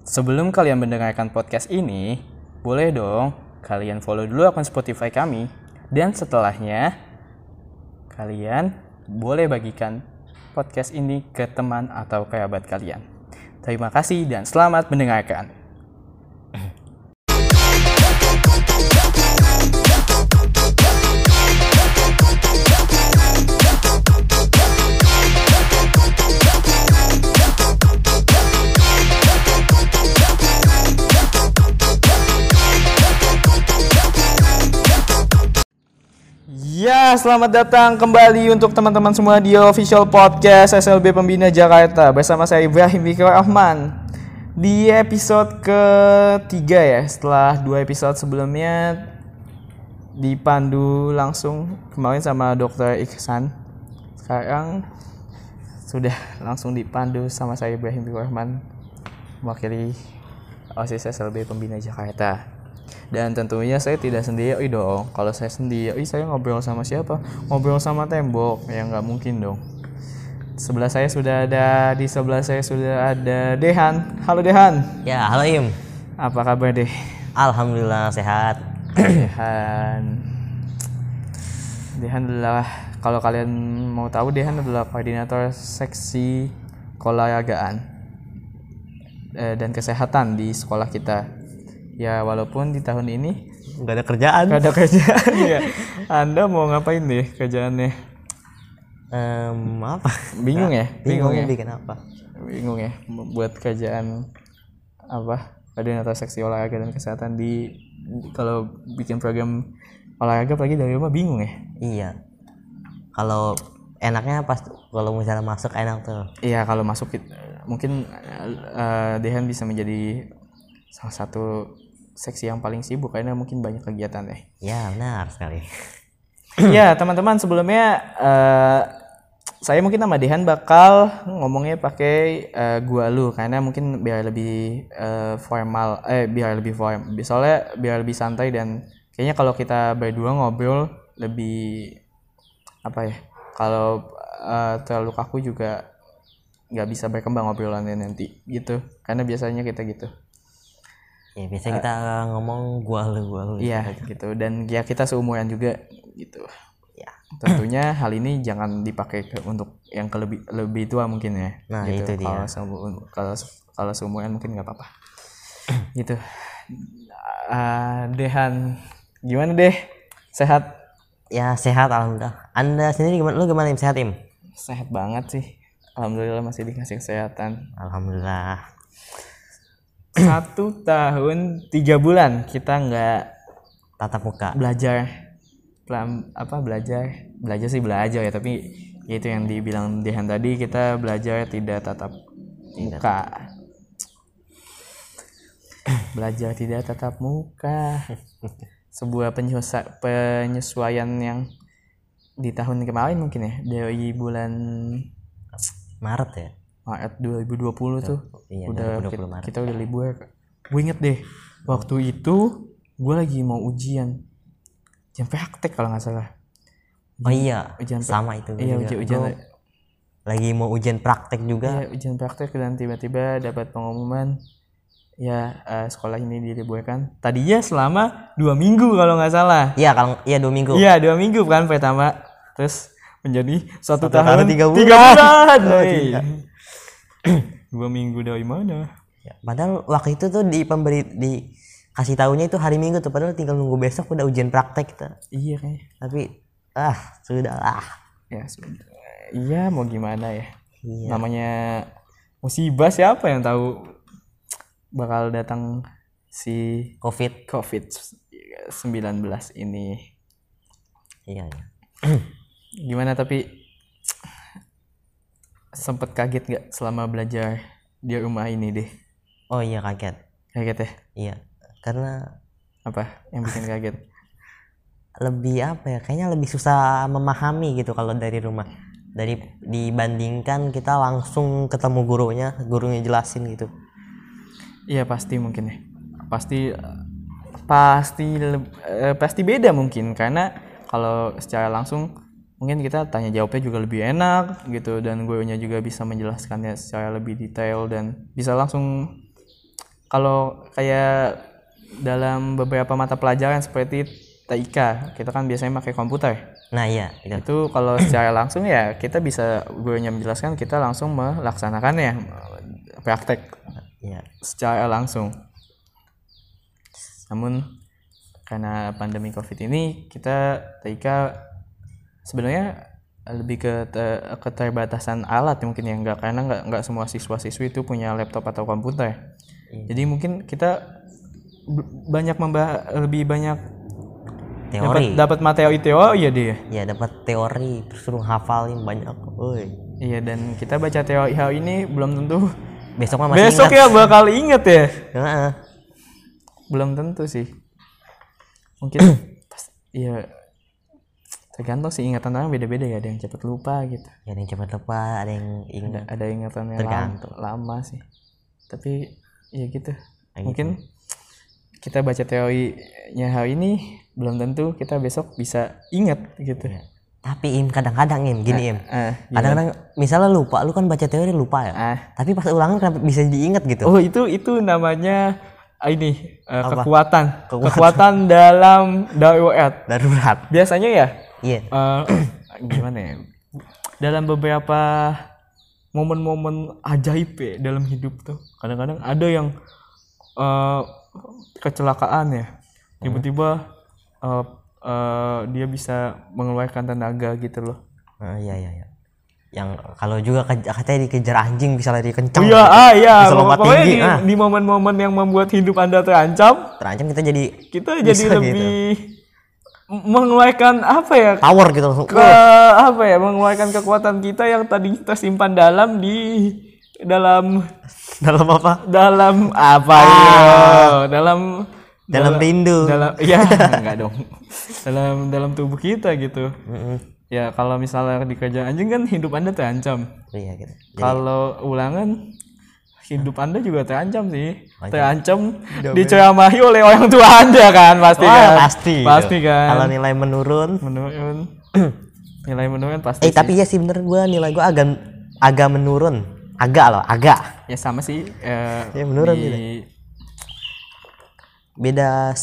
Sebelum kalian mendengarkan podcast ini, boleh dong kalian follow dulu akun Spotify kami. Dan setelahnya, kalian boleh bagikan podcast ini ke teman atau kerabat kalian. Terima kasih dan selamat mendengarkan. Ya, selamat datang kembali untuk teman-teman semua di official podcast SLB Pembina Jakarta bersama saya Ibrahim Fikri Rahman. Di episode ketiga ya, setelah dua episode sebelumnya dipandu langsung kemarin sama Dokter Iksan. Sekarang sudah langsung dipandu sama saya Ibrahim Fikri Rahman mewakili OSIS SLB Pembina Jakarta. Dan tentunya saya tidak sendiri dong. Kalau saya sendiri, saya ngobrol sama siapa? Ngobrol sama tembok, ya nggak mungkin dong. Sebelah saya sudah ada, di sebelah saya sudah ada Dehan. Halo Dehan. Ya, halo Im. Apa kabar Deh? Alhamdulillah sehat. Dehan. Dehan adalah kalau kalian mau tahu Dehan adalah koordinator seksi keolahragaan eh, dan kesehatan di sekolah kita ya walaupun di tahun ini Gak ada kerjaan. gak ada kerjaan ya anda mau ngapain deh kerjaannya Em, apa? bingung ya bingung, ya bikin apa? bingung ya buat kerjaan apa koordinator seksi olahraga dan kesehatan di kalau bikin program olahraga pagi dari rumah bingung ya Iya. Kalau enaknya pas kalau misalnya masuk enak tuh. iya kalau masuk mungkin eh, Dehan bisa menjadi salah satu seksi yang paling sibuk karena mungkin banyak kegiatan ya Ya, benar sekali. ya teman-teman sebelumnya eh, saya mungkin sama Dehan bakal ngomongnya pakai eh, gua lu karena mungkin biar lebih eh, formal eh biar lebih form soalnya biar lebih santai dan kayaknya kalau kita berdua ngobrol lebih apa ya kalau eh, terlalu kaku juga nggak bisa berkembang ngobrolannya nanti gitu. Karena biasanya kita gitu Ya, biasa kita ngomong gua lu gua lu. iya gitu dan ya kita seumuran juga gitu Ya. tentunya hal ini jangan dipakai ke- untuk yang ke lebih lebih tua mungkin ya Nah, gitu. itu dia. kalau kalau kalau seumuran mungkin nggak apa-apa gitu Ah, Dehan gimana deh sehat Ya, sehat alhamdulillah. Anda sendiri gimana? Lu gimana Im? Sehat Im? sehat banget sih alhamdulillah masih dikasih kesehatan Alhamdulillah. Satu tahun tiga bulan kita nggak Tatap muka. belajar. Pelam- apa belajar? Belajar sih belajar ya tapi ya itu yang dibilang Dehan tadi kita belajar tidak tatap muka. Belajar tidak tatap muka. Sebuah penyesuaian yang di tahun kemarin mungkin ya dari bulan Maret ya? Maret 2020 tuh Iya, udah 2020 kita, Maret. kita udah libur gue inget deh waktu itu gue lagi mau ujian ujian praktek kalau nggak salah Oh iya, ujian sama itu. iya ujian ujian Gua lagi mau ujian praktek juga. iya, ujian praktek dan tiba-tiba dapat pengumuman ya eh, sekolah ini diliburkan tadinya selama dua minggu kalau nggak salah Iya, kalau iya dua minggu. iya dua minggu kan pertama terus menjadi satu, Satu tahun, tahun, tiga bulan. bulan Oh. dua minggu dari mana Ya, padahal waktu itu tuh di pemberi di kasih tahunya itu hari Minggu tuh padahal tinggal nunggu besok udah ujian praktek kita. iya kayaknya Tapi ah, sudah lah. ya sudah iya mau gimana ya Iya. namanya musibah siapa yang tahu bakal datang si Covid. covid 19 ini Iya, iya. gimana tapi sempet kaget nggak selama belajar di rumah ini deh Oh iya kaget. kaget ya Iya. Karena apa yang bikin kaget lebih apa ya? Kayaknya lebih susah memahami gitu kalau dari rumah. Dari dibandingkan kita langsung ketemu gurunya, gurunya jelasin gitu. iya pasti mungkin ya pasti pasti eh, pasti beda mungkin karena kalau secara langsung mungkin kita tanya jawabnya juga lebih enak gitu dan gurunya juga bisa menjelaskannya secara lebih detail dan bisa langsung kalau kayak dalam beberapa mata pelajaran seperti TIK kita kan biasanya pakai komputer. Nah iya itu itu kalau secara langsung ya kita bisa gurunya menjelaskan kita langsung melaksanakannya praktek iya. secara langsung. Namun karena pandemi covid ini kita TIK sebenarnya lebih ke te- keterbatasan alat mungkin ya enggak karena nggak nggak semua siswa siswi itu punya laptop atau komputer. Jadi mungkin kita banyak membah lebih banyak teori. dapat materi teori ya dia? Ya dapat teori terus suruh hafalin banyak woi. Iya dan kita baca teori hal ini belum tentu besok mah masih besok ingat. ya bakal inget ya. Belum tentu sih. Mungkin pas iya tergantung sih ingatan orang beda-beda ya ada yang cepat lupa gitu Ya, ada yang cepat lupa ada yang ingat ada ingatan yang Tergantung. lama, lama sih tapi ya gitu mungkin kita baca teorinya hal ini belum tentu kita besok bisa ingat gitu Ya. tapi im kadang-kadang im gini im ah, kadang-kadang misalnya lupa lu kan baca teori lupa ya ah. tapi pas ulangan kenapa bisa diingat gitu oh itu itu namanya ah, ini Apa? kekuatan. Kekuatan. kekuatan dalam darurat darurat biasanya ya iya. Eh, gimana ya? Dalam beberapa momen-momen ajaib ya dalam hidup tuh kadang-kadang ada yang eh, kecelakaan ya. Tiba-tiba eh, eh, dia bisa mengeluarkan tenaga gitu loh. Ah, iya iya iya. Yang kalau juga ke, katanya dikejar anjing bisa lari kencang iya ah iya. Bisa lompat pokoknya tinggi, di, ah. di momen-momen yang membuat hidup anda terancam terancam kita jadi kita jadi gitu. Mengeluarkan apa ya? Power gitu langsung. Ke apa ya? Mengeluarkan kekuatan kita yang tadi kita simpan dalam di dalam dalam apa? Dalam apa ya? Dalam dalam rindu. dalam ya enggak dong. Dalam dalam tubuh kita gitu. Mm-mm. ya kalau misalnya dikerja anjing kan hidup anda terancam. Iya gitu. Kalau ulangan hidup anda juga terancam sih. Wajar. terancam diceramahi oleh orang tua anda kan pasti Wah, kan? pasti. Pasti gitu. kan? Kalau nilai menurun. Menurun. Nilai menurun pasti eh sih. tapi ya sih bener gua nilai gua agak agak menurun. Agak loh agak. Ya sama sih eh, Ya, menurun di, beda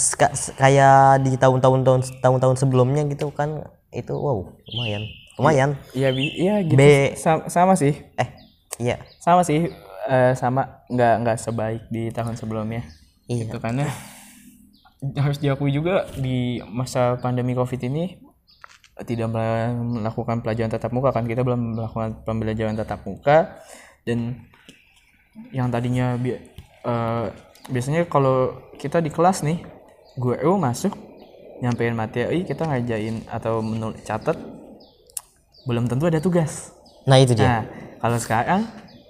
kayak di tahun-tahun tahun tahun-tahun sebelumnya gitu kan itu wow lumayan. Lumayan. Iya, bi- iya gitu. B. Sa- sama sih, eh iya. Sama sih, eh, sama nggak nggak sebaik di tahun sebelumnya. iya. Itu karena harus diakui juga di masa pandemi covid ini eh, tidak melakukan pelajaran tatap muka kan. Kita belum melakukan pembelajaran tatap muka. Dan yang tadinya bi- eh, biasanya kalau kita di kelas nih guru masuk nyampein materi kita ngajain atau menul catat belum tentu ada tugas. Nah itu dia. Nah, kalau sekarang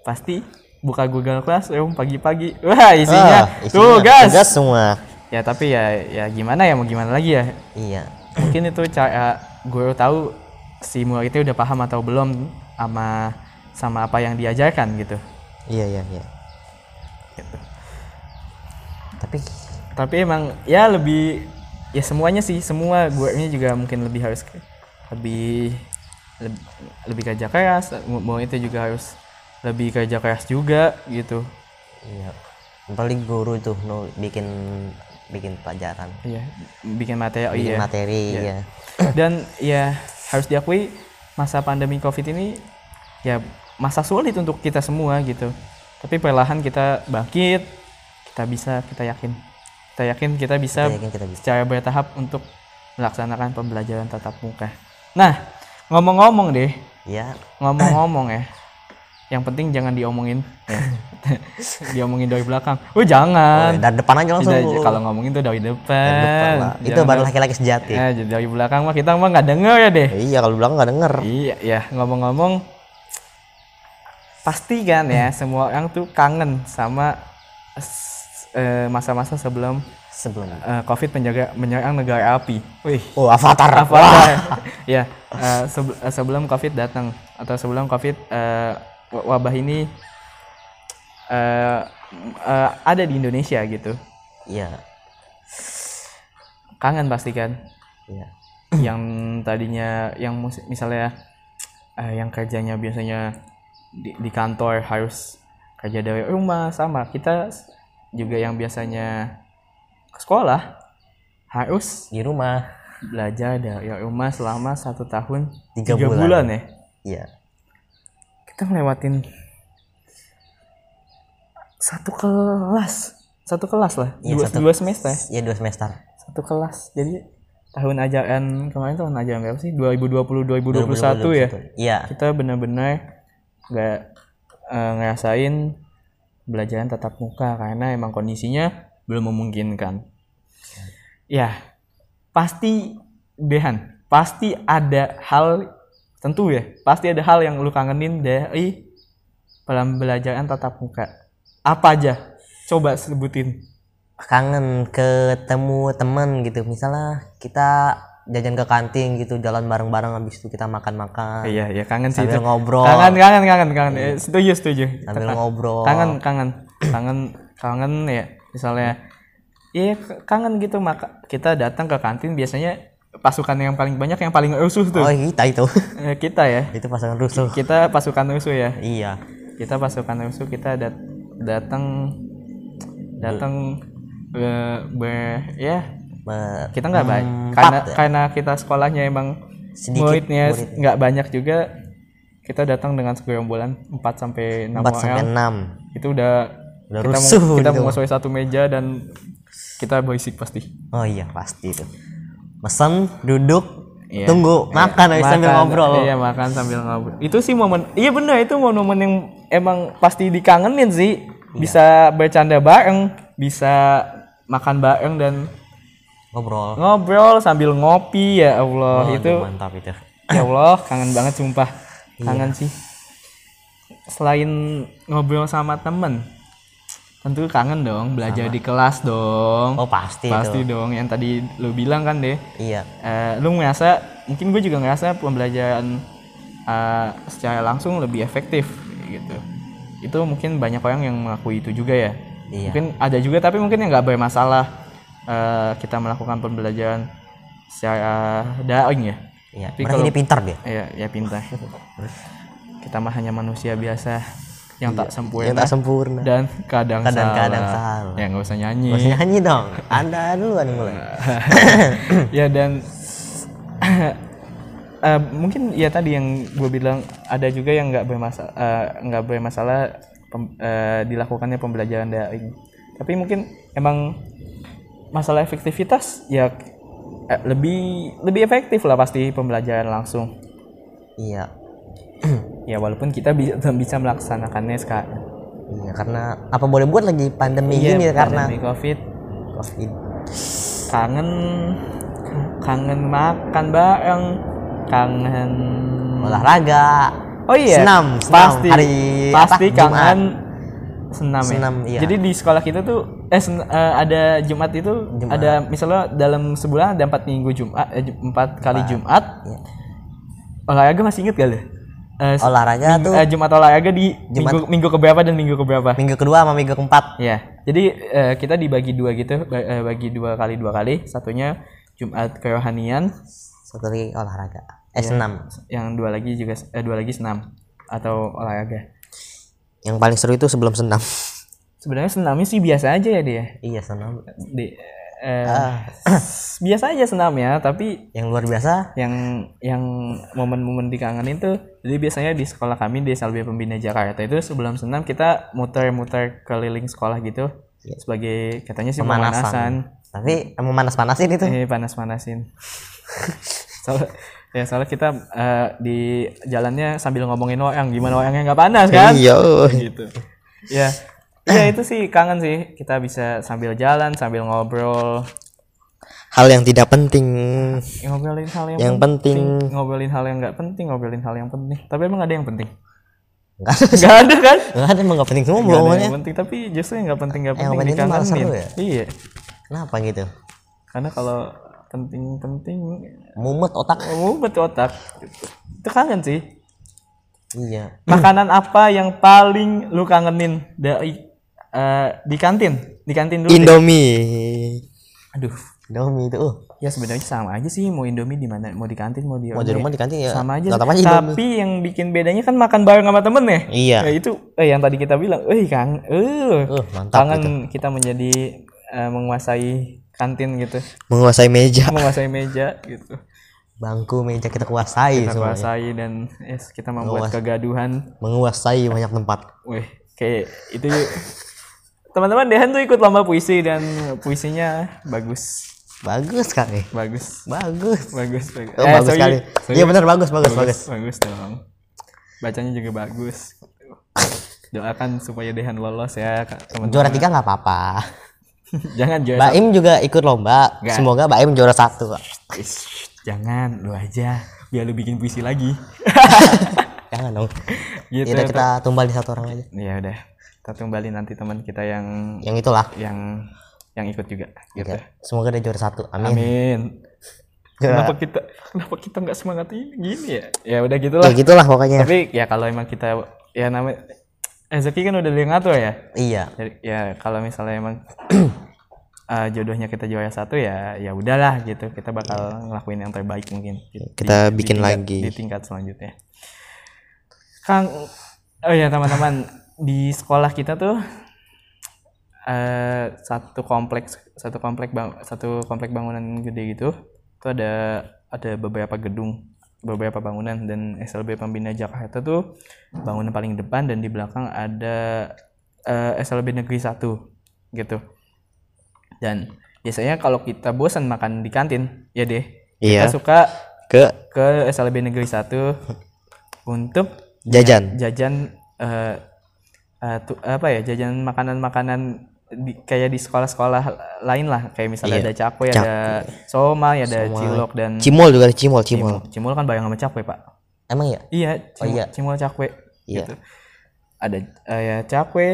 pasti buka Google Classroom pagi-pagi. Wah, isinya, Ah, isinya tugas. tugas semua Ya, tapi ya ya gimana ya mau gimana lagi ya? iya Mungkin itu cara gue tahu si murid itu udah paham atau belum sama sama apa yang diajarkan gitu. iya iya iya Gitu. tapi Tapi emang ya lebih ya semuanya sih, semua gue juga mungkin lebih harus lebih lebih, lebih kerja keras, mau itu juga harus lebih kerja keras juga gitu. iya paling guru itu no, bikin bikin pelajaran Iya, bikin materi. bikin iya. materi Iya. iya Dan ya harus diakui masa pandemi Covid ini ya masa sulit untuk kita semua gitu. Tapi perlahan kita bangkit, kita bisa, kita yakin. Kita yakin kita bisa Saya yakin kita bisa secara bertahap untuk melaksanakan pembelajaran tatap muka. Nah, ngomong-ngomong deh, ya ngomong-ngomong ya. Yang penting jangan diomongin. ya. diomongin dari belakang. Oh, jangan. dari depan aja langsung Tidak, kalau ngomongin tuh dari depan. Dari depan lah. itu Jangan baru laki-laki sejati Ya, jadi dari belakang mah kita mah nggak denger ya deh. iya kalau bilang nggak denger Iya, ya ngomong-ngomong, pasti kan ya semua orang tuh kangen sama eh, masa-masa sebelum sebelum eh, COVID menjaga menyerang negara api. Wih, oh avatar apa? ya, eh, sebelum COVID datang atau sebelum COVID wa- wabah ini eh, eh, ada di Indonesia gitu. iya Kangen pasti kan? iya yang tadinya yang misalnya eh, yang kerjanya biasanya di, di kantor harus kerja dari rumah sama kita juga yang biasanya ke sekolah harus di rumah belajar dari rumah selama satu tahun Tiga tiga bulan. bulan ya iya kita ngelewatin satu kelas satu kelas lah Iya, dua, satu- dua semester. Ya dua semester. Satu kelas. Jadi tahun ajaran kemarin tahun ajaran berapa sih? 2020 2021 ya? iya. Kita benar-benar nggak eh, ngerasain belajaran tatap muka karena emang kondisinya belum memungkinkan. Ya pasti Dehan pasti ada hal tentu ya pasti ada hal yang lu kangenin dari pembelajaran tatap muka. Apa aja? Coba sebutin. Kangen ketemu teman gitu. Misalnya kita jajan ke kantin gitu jalan bareng-bareng habis itu kita makan-makan. Iya iya kangen sih sambil itu. ngobrol. Kangen kangen kangen kangen. Eh, setuju setuju. Sambil ngobrol. Kangen kangen. Kangen kangen ya. Misalnya iya kangen gitu. Maka kita datang ke kantin biasanya pasukan yang paling banyak yang paling rusuh tuh. Oh kita itu. Eh, kita ya. Itu pasangan rusuh. Kita pasukan rusuh ya. Iya. Kita pasukan rusuh kita dat datang datang eh, ber ya. Be- kita nggak banyak Empat karena ya? karena kita sekolahnya emang Sedikit muridnya nggak banyak juga kita datang dengan segerombolan 4 sampai 6 empat sampai orang enam. Itu udah Udah kita rusuh kita gitu. menguasai satu meja dan kita berisik pasti. Oh iya pasti itu mesen duduk Iya. tunggu makan sambil Makan, ngobrol. Iya makan sambil ngobrol. Itu sih momen iya bener itu momen-momen yang emang pasti dikangenin sih. Iya. bisa bercanda bareng bisa makan bareng dan ngobrol. Ngobrol sambil ngopi ya Allah. Waduh, itu mantap itu. Ya Allah kangen banget sumpah. Iya. kangen sih. Selain ngobrol sama temen tentu kangen dong belajar di kelas dong. Oh pasti, pasti itu dong yang tadi lu bilang kan deh. Iya. Eh, lu ngerasa mungkin gue juga ngerasa pembelajaran eh, secara langsung lebih efektif gitu. Itu mungkin banyak orang yang mengakui itu juga ya. Iya. mungkin ada juga tapi mungkin yang nggak bermasalah eh, kita melakukan pembelajaran secara daring ya. Iya Tapi kalau- ini pintar dia. Ya ya pintar. Kita mah hanya manusia biasa yang tak sempurna. Yang tak sempurna. Dan kadang, Kadang-kadang salah. salah. ya nggak usah nyanyi. Masih nyanyi dong. Anda duluan yang mulai. Ya dan eh, mungkin ya tadi yang gue bilang ada juga yang nggak bermasalah nggak bermasalah pem- eh, dilakukannya pembelajaran daring. Tapi mungkin emang masalah efektivitas ya eh, lebih lebih efektif lah pasti pembelajaran langsung. Iya ya walaupun kita bisa bisa melaksanakannya sekarang iya karena apa boleh buat lagi pandemi Iya, gini karena pandemi covid covid kangen kangen makan bareng kangen olahraga oh iya senam, senam. pasti Hari pasti apa? kangen senam, ya Senam, iya. jadi di sekolah kita tuh eh sen- eh, ada jumat itu Jumat. ada misalnya dalam sebulan ada empat minggu jumat eh, empat kali jumat Iya. olahraga masih inget gak lu? Eh, s- olahraga minggu- tuh eh, jumat olahraga di Jumat. minggu minggu keberapa dan minggu keberapa minggu kedua sama minggu keempat Ya, jadi eh, kita dibagi dua gitu, ba- eh, bagi dua kali dua kali. Satunya Jumat kerohanian, satu lagi olahraga eh senam yang dua lagi juga eh, dua lagi senam atau olahraga. yang paling seru itu sebelum senam Sebenarnya senamnya sih biasa aja ya dia. iya senam Di, eh, biasa aja senamnya, tapi yang luar biasa yang yang momen-momen dikangenin tuh jadi biasanya di sekolah kami di Salvia Pembina Jakarta itu sebelum senam kita muter-muter keliling sekolah gitu sebagai katanya sih pemanasan. pemanasan tapi emang panas-panasin itu Eh panas-panasin. soalnya, ya soalnya kita eh, di jalannya sambil ngomongin orang gimana orangnya nggak panas kan? iya gitu. Ya, ya itu sih kangen sih kita bisa sambil jalan sambil ngobrol, hal yang tidak penting ngobrolin hal yang, yang penting ngobrolin hal yang nggak penting, ngobrolin hal yang penting. Tapi emang ada yang penting? ada Nggak ada kan? enggak ada emang nggak penting semua Nggak belum yang penting, tapi justru yang nggak penting nggak Yang penting penting itu malah dikangenin. seru ya? Iya, kenapa gitu karena kalau penting-penting mumet otak mau betul otak. Itu kangen sih. iya Makanan apa yang paling lu kangenin dari eh, di kantin? Di kantin dulu. deh. Indomie. Aduh, Indomie itu uh, ya sebenarnya sama aja sih mau Indomie di mana mau di kantin mau di mau di rumah di kantin ya. Sama aja aja Indomie. Tapi yang bikin bedanya kan makan bareng sama temen ya? Iya. Ya itu eh, yang tadi kita bilang eh kang eh. Uh, mantap kangen itu kita. menjadi eh, menguasai kantin gitu. Menguasai meja. Menguasai meja gitu. Bangku meja kita kuasai kita semuanya. kuasai dan yes, kita membuat kegaduhan. menguasai banyak tempat. Wih kayak itu teman-teman Dehan tuh ikut lomba puisi dan puisinya bagus. Bagus kali bagus. Bagus. Bagus bagus. Oh, Eh, bagus sorry. sekali. Sorry. iya benar bagus bagus bagus bagus. dong. Bacanya juga bagus. Doakan supaya Dehan lolos ya Kak, teman juara tiga nggak apa-apa. Jangan juara Baim juga ikut lomba. Nggak. semoga Baim juara satu jangan lu aja. Biar lu bikin puisi lagi. Jangan dong. Gitu Yaudah kita tumbal di satu orang aja. Ya udah kita kembali nanti teman kita yang yang itulah. yang yang ikut juga gitu. Semoga dia juara satu. Amin, amin. Juara- kenapa kita kenapa kita nggak semangat ini? Gini ya? Ya udah gitulah. Ya gitulah pokoknya. Tapi ya kalau emang kita ya namanya rezeki kan udah ada yang ngatur ya? Iya. Jadi, ya kalau misalnya emang eh, jodohnya kita juara satu ya ya udahlah gitu. Kita bakal ngelakuin yang terbaik mungkin. Gitu. Kita Di- di bikin tingkat- lagi. di tingkat selanjutnya. Kang oh ya teman-teman di sekolah kita tuh eh satu kompleks satu komplek bang satu komplek bangunan gede gitu. Itu ada ada beberapa gedung beberapa bangunan. Dan SLB Pembina Jakarta tuh bangunan paling depan dan di belakang ada eh, SLB Negeri 1 gitu. Dan biasanya kalau kita bosan makan di kantin ya deh Iya. kita suka ke ke SLB Negeri 1 untuk jajan. jajan eh eh, tu- apa ya jajan makanan-makanan di, kayak di sekolah-sekolah lain lah kayak misalnya Iya. ada cakwe ada somai ada cilok dan cimol juga ada cimol cimol cimol kan bayang sama cakwe pak emang ya iya cimol, iya. cimol cakwe Iya. gitu ada eh, ya cakwe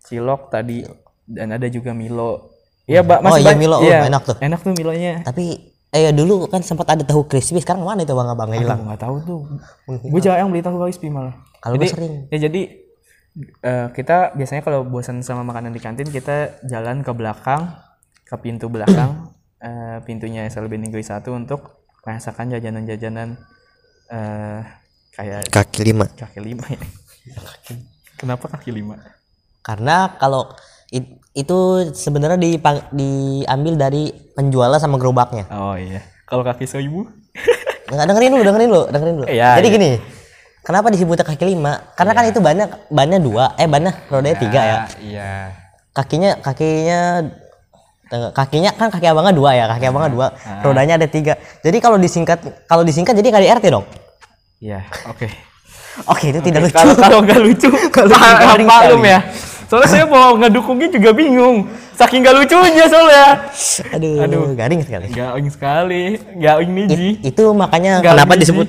cilok tadi dan ada juga milo Iya, Mbak, masih iya, banyak- Milo. Oh, iya, enak tuh. Enak tuh Milonya. tapi eh dulu kan sempat ada tahu crispy sekarang mana itu bang abang hilang nggak tahu tuh. Gue jarang beli tahu crispy malah. kalau gue sering Ya jadi eh, kita biasanya kalau bosan sama makanan di kantin kita jalan ke belakang ke pintu belakang eh, pintunya SLB Negeri 1 untuk merasakan jajanan-jajanan eh, kayak kaki lima kaki lima ya. Kenapa kaki lima? karena kalau it- itu sebenarnya dipang- diambil dari penjualnya sama gerobaknya Oh iya. Kalau kaki seribu? nggak dengerin dulu dengerin dulu dengerin dulu Iya, jadi iya. gini kenapa disebutnya kaki lima karena kan itu bannya bannya dua eh bannya rodanya tiga ya Iya. kakinya kakinya tengah- kakinya kan kaki abangnya dua ya kaki abangnya dua rodanya ada tiga jadi kalau disingkat kalau disingkat jadi kali RT dong Iya. Oke. oke itu tidak lucu Kalau kalau nggak lucu, Kalau maklum ya. Soalnya saya mau ngedukungnya juga bingung. Saking nggak lucunya soalnya. aduh, Aduh. garing sekali Garing sekali, garing Niji. itu makanya Garing kenapa Niji. disebut?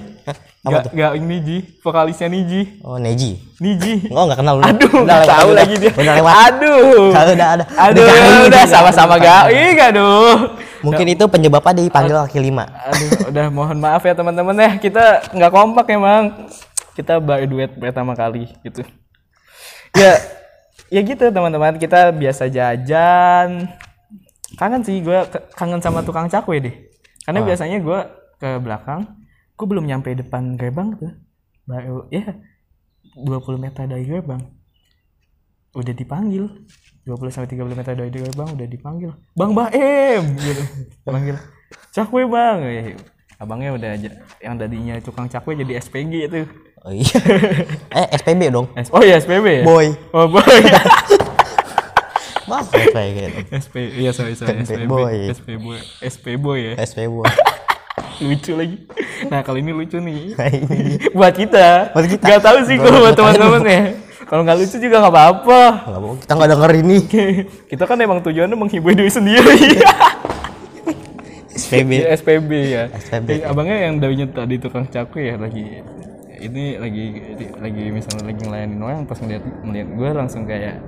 Apa Ga- tuh Garing Niji, vokalisnya Niji. oh Neji Niji. oh nggak kenal lu Aduh, Udah lewat, tahu udah- lagi dia. udah lewat Aduh. Kalau udah ada Aduh, garing udah, gitu, sama-sama garing. garing, aduh. mungkin itu penyebabnya dipanggil kaki lima Aduh, udah mohon maaf ya teman-teman ya. Kita nggak kompak emang. Kita baru duet pertama kali gitu. Ya, ya gitu teman-teman. Kita biasa jajan. Kangen sih gue kangen sama tukang cakwe deh. Karena biasanya gue ke belakang, gue belum nyampe depan gerbang tuh. Baru ya 20 meter dari gerbang. Udah dipanggil. 20 sampai 30 meter dari gerbang udah dipanggil. Bang Baem gitu. Panggil. Cakwe, Bang. Eh, Abangnya udah aja yang tadinya tukang cakwe jadi SPG itu. oh iya eh SPB dong oh iya SPB ya? boy Oh boy. mas kayak gitu SP iya sorry sorry SP SPB. boy. SP boy. SP boy ya. SP boy lucu lagi. Nah kali ini lucu nih. Nah, buat kita. Buat kita. Gak tahu sih kalau buat teman-teman ya. Kalau nggak lucu juga nggak apa-apa. Kita nggak denger ini kita kan emang tujuannya menghibur diri sendiri. SPB Di SPB ya. SPB. Eh, abangnya yang darinya tadi tukang cakwe ya lagi ini lagi lagi misalnya lagi ngelayanin orang pas ngeliat ngeliat gue langsung kayak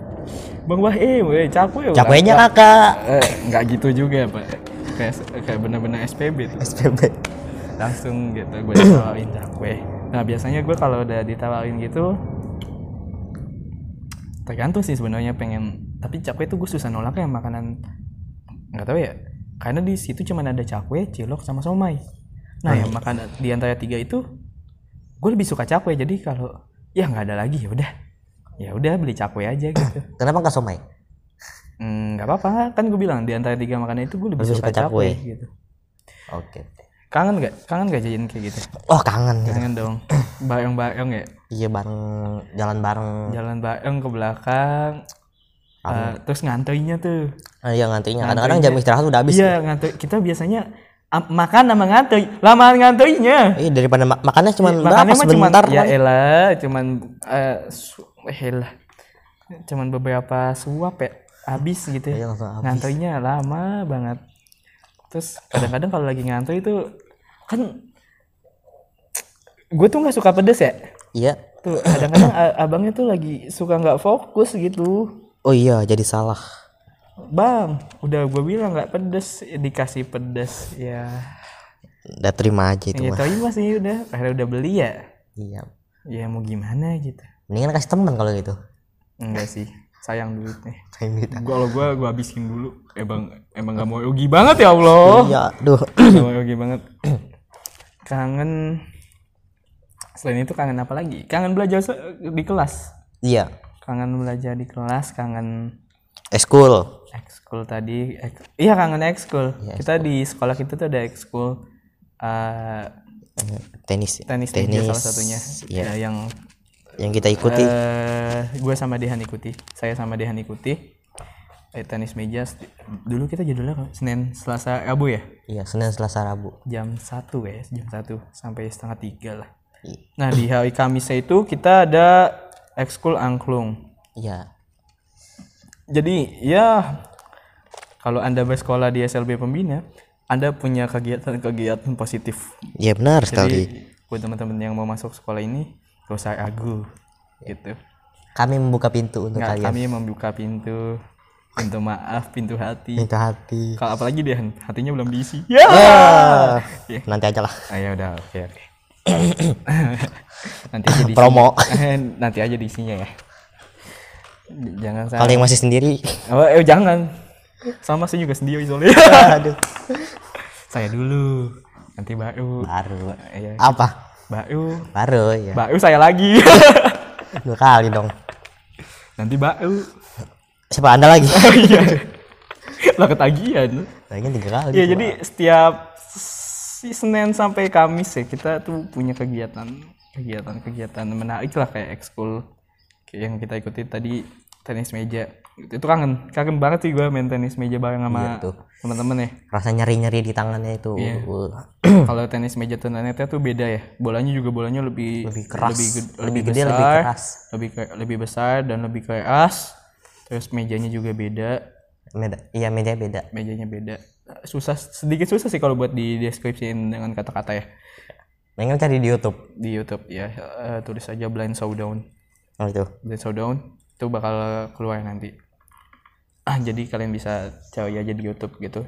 bang wah eh weh cakwe wah." cakwenya kakak eh, nggak gitu juga pak kayak kayak benar-benar SPB tuh. SPB langsung gitu gue ditawarin cakwe nah biasanya gue kalau udah ditawarin gitu tergantung sih sebenarnya pengen tapi cakwe tuh gue susah nolaknya makanan. Nggak tahu ya karena di situ cuma ada cakwe cilok sama somai. Nah yang makan di antara tiga itu gue lebih suka cakwe. Jadi kalau ya nggak ada lagi ya udah. Ya udah beli cakwe aja gitu. Kenapa nggak somai Hmm, nggak apa-apa. Kan gue bilang di antara tiga makanan itu gue lebih, Lebih suka, suka cakwe. cakwe gitu. Oke. Kangen nggak? Kangen nggak jajan kayak gitu? Oh kangen. Gitu. kangen dong. Bareng-bareng ya? Iya bareng jalan bareng. Jalan bareng ke belakang. Eh, terus ngantrinya tuh. Ah, iya ngantrinya kadang-kadang jam istirahat udah habis iya ngantri kita biasanya makan sama ngantri. Lama ngantrinya. Iya daripada ma- makannya cuma berapa? makannya mah cuman sebentar ya elah cuman eh su- elah cuman beberapa suap ya habis gitu Iya, ya langsung habis. ngantrinya lama banget. Terus kadang-kadang kalau lagi ngantri itu kan gue tuh nggak suka pedes ya? Iya. Tuh kadang-kadang abangnya tuh lagi suka nggak fokus gitu. Oh iya jadi salah. Bang udah gue bilang nggak pedes dikasih pedes ya. Udah terima aja itu ya mah. terima sih udah. Akhirnya udah beli ya. Iya. Ya mau gimana gitu. Mendingan kasih teman kalau gitu. Enggak sih sayang duitnya Sayang duit. kalau gua gua habisin dulu. Emang emang gak mau rugi banget ya Allah. Iya duh. Gak mau rugi banget. Kangen selain itu kangen apa lagi? Kangen belajar di kelas. Iya. Kangen belajar di kelas kangen eskul ekskul tadi. Ek- iya kangen ekskul. Kita di sekolah kita tuh ada ekskul eh, tenis tenis, meja salah satunya. Iya. Ya, yang yang kita ikuti. Eh gue sama Dehan ikuti. Saya sama Dehan ikuti. Eh, tenis meja dulu kita jadulnya apa? Senin Selasa Rabu ya? Iya senin selasa rabu. Jam satu ya jam satu sampai setengah tiga lah. I- nah di hari Kamisnya itu kita ada ekskul angklung. Iya. Jadi ya kalau anda bersekolah di SLB Pembina anda punya kegiatan-kegiatan positif. Iya benar sekali. jadi buat teman-teman yang mau masuk sekolah ini gak usah ragu gitu. Kami membuka pintu untuk Nggak, kalian. kami membuka pintu. Pintu maaf pintu hati. Pintu hati. Kalau apalagi dia hatinya belum diisi. Ya! Ya, nanti aja lah. Ah, ya udah oke oke. Nanti aja diisinya. Promo. nanti aja diisinya ya. Jangan kalau yang masih sendiri. Oh, eh, jangan. Sama saya juga sendiri soalnya. Aduh. Saya dulu nanti baru. Baru. Iya. apa baru baru ya baru saya lagi. Dua kali dong. Nanti baru siapa anda lagi? Iya. Lah ketagihan. Lagi tiga kali Iya jadi setiap si Senin sampai Kamis ya kita tuh punya kegiatan kegiatan-kegiatan menarik lah kayak ekskul yang kita ikuti tadi tenis meja itu tuh kangen. Kangen banget sih gue main tenis meja bareng sama Iya, teman-teman ya. Rasa nyeri nyeri di tangannya itu. Iya. Uh, kalau tenis meja turnamennya tuh beda ya. Bolanya juga bolanya lebih Lebih keras. lebih, Lebih lebih gede, besar, lebih keras. lebih ke- lebih besar dan lebih keras terus mejanya juga beda. Beda iya meja beda. Mejanya beda. Susah sedikit susah sih kalau buat di deskripsiin dengan kata-kata ya. Pengen cari di YouTube. Di YouTube ya. Eh, tulis aja blind showdown. Oh itu blind showdown itu bakal keluar nanti ah jadi kalian bisa cari aja di YouTube gitu.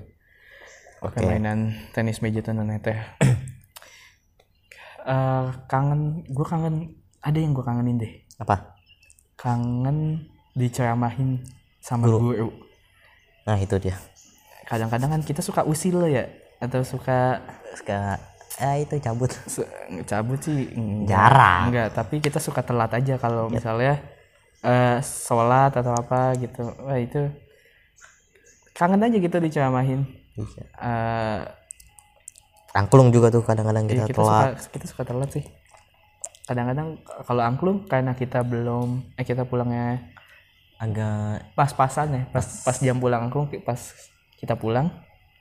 Permainan tenis meja tunanetra Eh kangen gue kangen ada yang gue kangenin deh. Apa? Kangen diceramahin sama guru, nah itu dia. Kadang-kadang kan kita suka usil ya atau suka sekarang eh itu cabut. Cabut sih enggak, Jarang. enggak tapi kita suka telat aja kalau misalnya eh sholat atau apa gitu. Wah itu kangen aja gitu diceramahin. Iya. Eh angklung juga tuh kadang-kadang iya, kita kita telat. suka kita suka telat sih. Kadang-kadang kalau angklung karena kita belum eh kita pulangnya agak pas-pasan ya pas pas. jam pulang angklung pas kita pulang.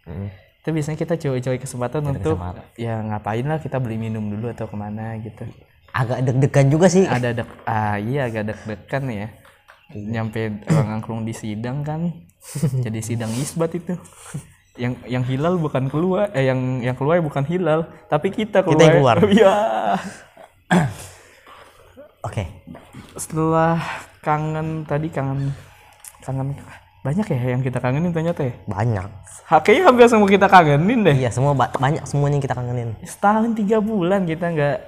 Mm, itu biasanya kita cari-cari kesempatan untuk kesempatan. ya ngapain lah kita beli minum dulu atau ke mana gitu. Agak deg-degan juga sih. Ada dek ah iya agak deg-degan ya nyampe orang angklung di sidang kan. Jadi sidang isbat itu. Yang yang hilal bukan keluar eh yang yang keluar bukan hilal. Tapi kita keluar yang keluar. Iya. oke. Setelah kangen tadi kangen kangen banyak ya yang kita kangenin ternyata ya? Banyak. Ha, kayaknya hampir semua kita kangenin deh. Iya semua ba- banyak semuanya yang kita kangenin. Setahun tiga bulan kita nggak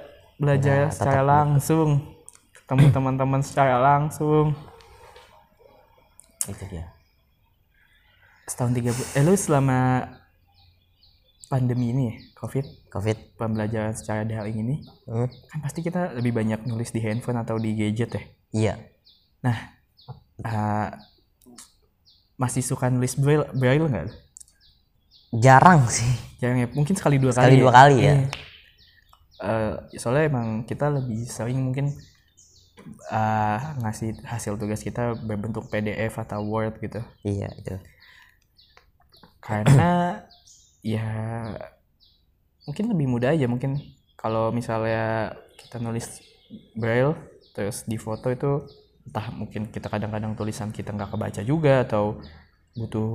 belajar secara langsung. Ketemu teman-teman secara langsung itu dia. Setahun tiga bulan eh lu selama pandemi ini ya, covid? Covid. Pembelajaran secara daring ini Hmm, kan pasti kita lebih banyak nulis di handphone atau di gadget ya? Iya. Nah eh, masih suka nulis braille braille nggak jarang sih. Jangan ya, mungkin sekali dua Sekali kali. dua kali ya. Iya. Eh, soalnya emang kita lebih sering mungkin eh, ngasih hasil tugas kita berbentuk PDF atau Word gitu. iya itu Karena ya mungkin lebih mudah aja mungkin kalau misalnya kita nulis braille terus di foto itu entah mungkin kita kadang-kadang tulisan kita nggak kebaca juga atau butuh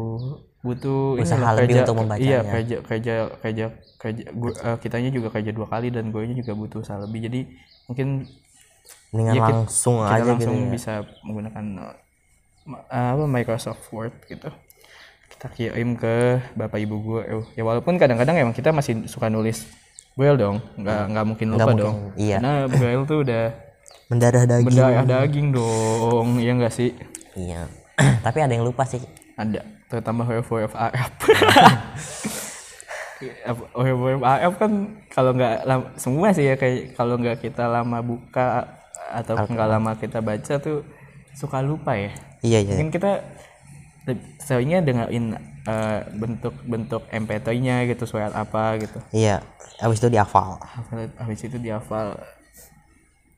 butuh ini Usaha loh, lebih kerja- untuk membacanya. iya kerja kerja kerja kerja gua- eh, kitanya juga kerja dua kali dan gue juga butuh usaha lebih jadi mungkin mendingan kita- langsung kita aja langsung gitu ya. bisa menggunakan uh, apa Microsoft Word gitu. Kita kirim ke bapak ibu gue ya walaupun kadang-kadang emang kita masih suka nulis braille dong. Nggak nggak mungkin lupa mungkin, dong. iya. karena braille tuh udah mendarah daging. berdarah daging dong ya enggak sih? Iya. Tapi ada yang lupa sih. Ada terutama huruf-huruf AF huruf-huruf AF kan kalau nggak semua sih ya kayak kalau nggak kita lama buka atau nggak lama kita baca tuh suka lupa ya. Iya iya mungkin kita seringnya dengerin eh, bentuk-bentuk MP3-nya gitu surat apa gitu. Iya habis itu dihafal. Hafal- habis itu dihafal.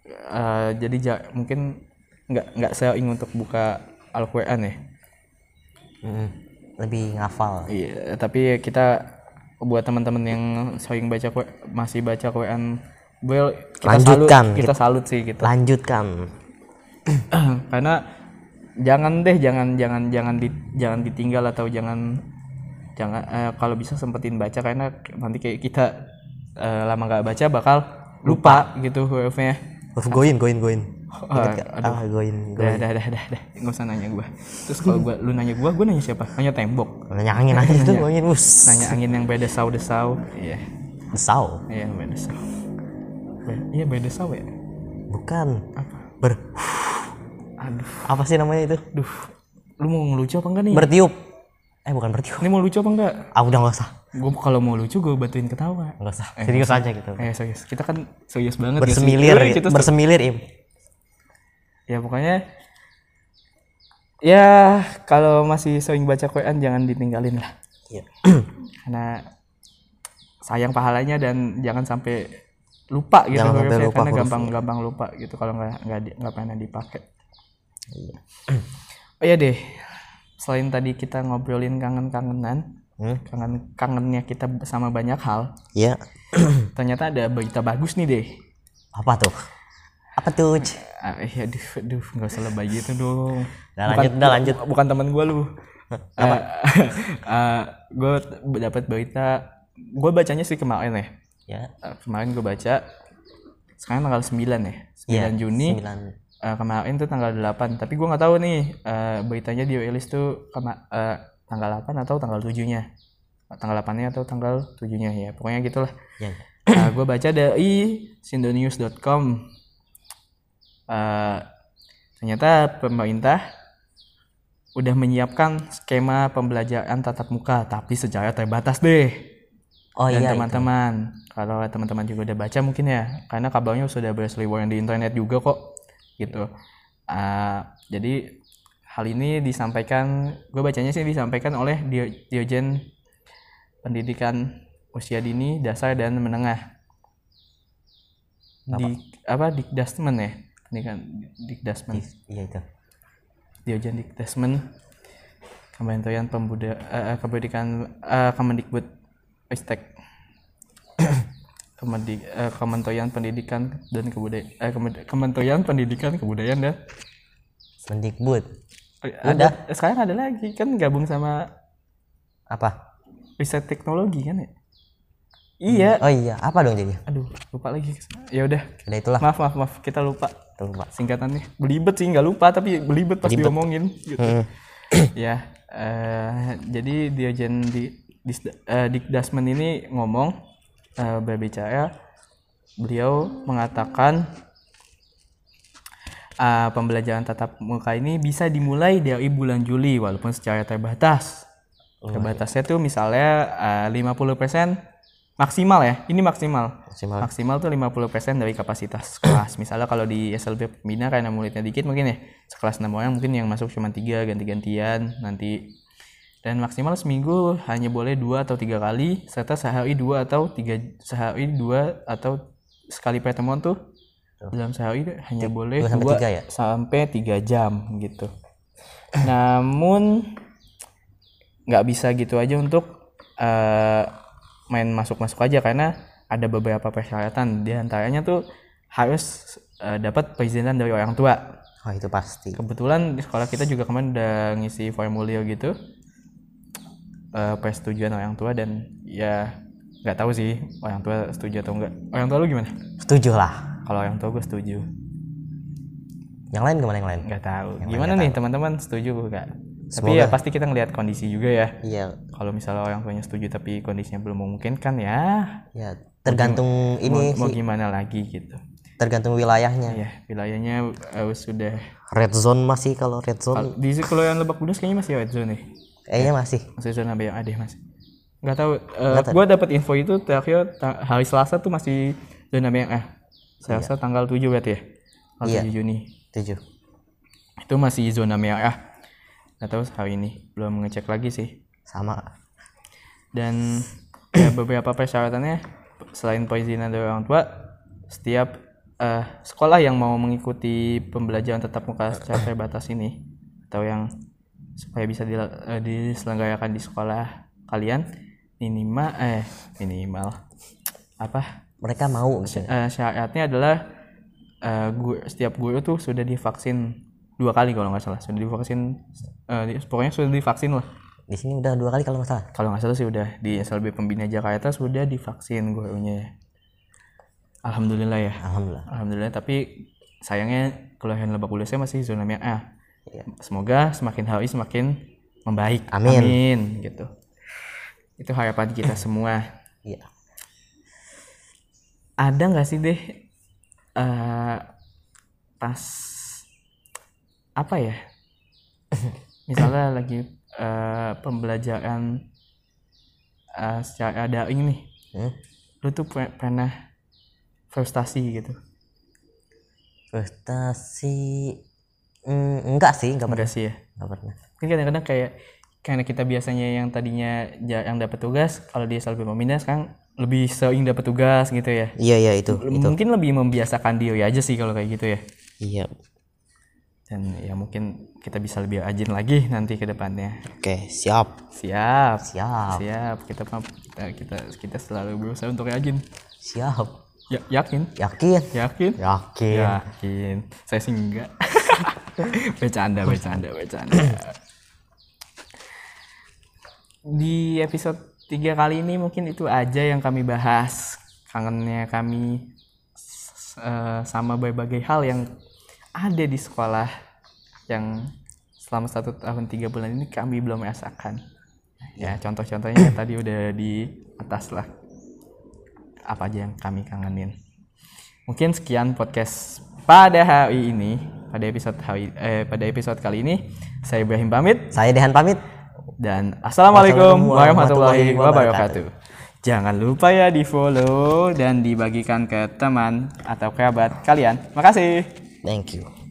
Eh, jadi ja- mungkin nggak nggak sering untuk buka Al-Quran ya. Mm, lebih ngafal. Iya, tapi kita buat teman-teman yang sering baca Qur- masih baca Quran well kita Lanjutkan. salut, kita salut sih gitu. lanjutkan Karena jangan deh jangan jangan jangan di, jangan ditinggal atau jangan jangan eh, kalau bisa sempetin baca karena nanti kayak kita eh, lama nggak baca bakal lupa, gitu hurufnya. huruf goin goin goin Ah, gak? ah goin Dah, dah, dah, dah, dah. Nggak usah nanya gua. Terus kalau gua, lu nanya gua, gua nanya siapa? Nanya tembok. nanya angin aja itu goin us Nanya angin yang bedesau-desau. Iya. desau Iya bedesau. Be- iya bedesau ya. bukan Apa? ber Aduh, apa sih namanya itu duh. Lu mau ngelucu apa enggak nih? bertiup eh bukan bertiup Ini mau lucu apa enggak? ah udah nggak usah Gue kalau mau lucu gue bantuin ketawa. nggak usah serius aja gitu Eh serius, kita kan serius banget. ya bersemilir Eh, gitu. kita bersemilir im ya pokoknya ya kalau masih sering baca Quran jangan ditinggalin lah. iya Karena sayang pahalanya dan jangan sampai lupa gitu Jangan sampai lupa karena gampang-gampang lupa gitu kalau nggak nggak nggak pernah dipakai. Iya. Oh iya deh, selain tadi kita ngobrolin kangen-kangenan, Hmm? kangen kangennya kita sama banyak hal, iya ternyata ada berita bagus nih deh. apa tuh apa tuh? Ah, eh, aduh, aduh, nggak usah lebay gitu dong. Udah lanjut, udah lanjut. Bukan teman gue lu. Apa? gue dapat berita, gue bacanya sih kemarin ya. ya Eh, kemarin gue baca, sekarang tanggal 9 ya, 9 Iya, Juni. sembilan Eh, kemarin tuh tanggal 8, tapi gue nggak tahu nih eh, beritanya dirilis tuh kema- eh, tanggal 8 atau tanggal 7-nya. Tanggal 8-nya atau tanggal 7-nya ya. Pokoknya gitulah. ya gue baca dari sindonews.com. Eh, ternyata pemerintah udah menyiapkan skema pembelajaran tatap muka, tapi secara terbatas deh. oh Dan iya teman-teman, kalau teman-teman juga udah baca mungkin ya, karena kabarnya sudah berseliweran di internet juga kok, gitu. Ah, jadi hal ini disampaikan, gue bacanya sih disampaikan oleh Dio- Diojen Pendidikan Usia Dini, Dasar dan Menengah. Di apa Dikdasmen ya? Pendidikan Dikdasmen. iya itu. Diojen Dikdasmen Kementerian Pemuda eh, Pendidikan eh, Kemendikbud Ristek. Kemendi, eh, Kementerian Pendidikan dan Kebudayaan eh, Kemen- Kementerian Pendidikan Kebudayaan dan mendikbud Eh, ada. eh, sekarang ada lagi. Kan gabung sama apa? Riset teknologi kan ya? Iya. Oh iya. Apa dong jadi aduh lupa lagi. Ya udah. Udah itulah. Maaf maaf maaf. Kita lupa tuh pak singkatannya belibet sih nggak lupa tapi belibet pas Belibet. diomongin gitu Hmm. ya eh, jadi Diojen di Dis- eh, Dikdasmen ini ngomong eh, berbicara beliau mengatakan eh, pembelajaran tatap muka ini bisa dimulai dari bulan Juli walaupun secara terbatas Terbatasnya tuh misalnya eh, 50% maksimal ya. Ini maksimal. Maksimal. Maksimal tuh 50% dari kapasitas kelas. Misalnya kalau di SLB pembina karena muridnya dikit mungkin ya sekelas 6 orang mungkin yang masuk cuma tiga ganti-gantian nanti dan maksimal seminggu hanya boleh dua atau tiga kali serta sehari dua atau tiga sehari dua atau sekali pertemuan tuh dalam sehari hanya boleh dua sampai dua tiga ya? sampai tiga jam gitu. Namun nggak bisa gitu aja untuk eh, main masuk-masuk aja karena ada beberapa persyaratan di antaranya tuh harus eh, dapat perizinan dari orang tua. Oh itu pasti. Kebetulan di sekolah kita juga kemarin udah ngisi formulir gitu eh, persetujuan orang tua dan ya nggak tahu sih orang tua setuju atau enggak. Orang tua lu gimana? Setuju lah. Kalau orang tua gue setuju. Yang lain gimana yang lain? Nggak tahu. Gimana nih teman-teman setuju nggak? Tapi Semoga. ya pasti kita ngelihat kondisi juga ya. Iya. Kalau misalnya orang tuanya setuju tapi kondisinya belum memungkinkan ya Ya tergantung ini mau sih, gimana lagi gitu. tergantung wilayahnya. Ya wilayahnya eh, sudah Red zone masih kalau red zone di kalau yang Lebak Bulus kayaknya masih red zone nih. kayaknya masih. Masih zona yang ada masih. Nggak tahu. eh, gua dapat info itu terakhir hari Selasa tuh masih zona merah. Selasa tanggal 7 berarti ya. Tanggal Iya. 7 Juni. Setuju. Itu masih zona merah. Nggak tahu hari ini belum ngecek lagi sih. Sama. dan ya beberapa persyaratannya selain perizinan dari orang tua setiap eh, sekolah yang mau mengikuti pembelajaran tatap muka secara terbatas ini atau yang supaya bisa dila- eh, diselenggarakan di sekolah kalian minimal eh minimal apa Mereka mau. Eh, syaratnya adalah eh, gu- setiap guru tuh sudah divaksin dua kali kalau nggak salah sudah divaksin di- pokoknya sudah divaksin lah Di sini udah dua kali kalau nggak salah. kalau nggak salah sih udah di SLB Pembina Jakarta sudah divaksin gurunya. Alhamdulillah ya. Alhamdulillah. Alhamdulillah tapi sayangnya kelurahan Lebak Bulusnya masih zona merah. Iya. Semoga semakin hari semakin membaik. Amin. gitu. Itu harapan kita semua. Iya. Ada nggak sih deh eh, pas apa ya? Misalnya lagi eh, pembelajaran eh, secara daring nih, Hmm? lu tuh pe- pernah frustasi gitu? Frustasi mm, enggak sih, enggak pernah. Enggak sih ya? Enggak pernah. Mungkin kadang-kadang kayak karena kita biasanya yang tadinya jarang dapat tugas, kalau di SLB Pembina sekarang lebih sering dapat tugas gitu ya. Iya, iya itu. Mungkin lebih membiasakan diri aja sih kalau kayak gitu ya. Iya. Dan ya mungkin kita bisa lebih rajin lagi nanti ke depannya. Oke, siap. Siap. Siap. Siap. Kita mah- kita kita, kita selalu berusaha untuk rajin. Siap. Ya, yakin? Yakin? Yakin? Yakin. Yakin. Saya sih enggak. bercanda, bercanda, bercanda. Di episode 3 kali ini mungkin itu aja yang kami bahas. Kangennya kami eh, sama berbagai hal yang ada di sekolah yang selama satu tahun tiga bulan ini kami belum rasakan. Ya contoh-contohnya tadi udah di atas lah apa aja yang kami kangenin. Mungkin sekian podcast pada hari ini, pada episode hari eh, pada episode kali ini saya Ibrahim pamit Saya Dehan pamit. dan assalamualaikum warahmatullahi wabarakatuh. Jangan lupa ya di follow dan dibagikan ke teman atau kerabat kalian. Makasih. Thank you.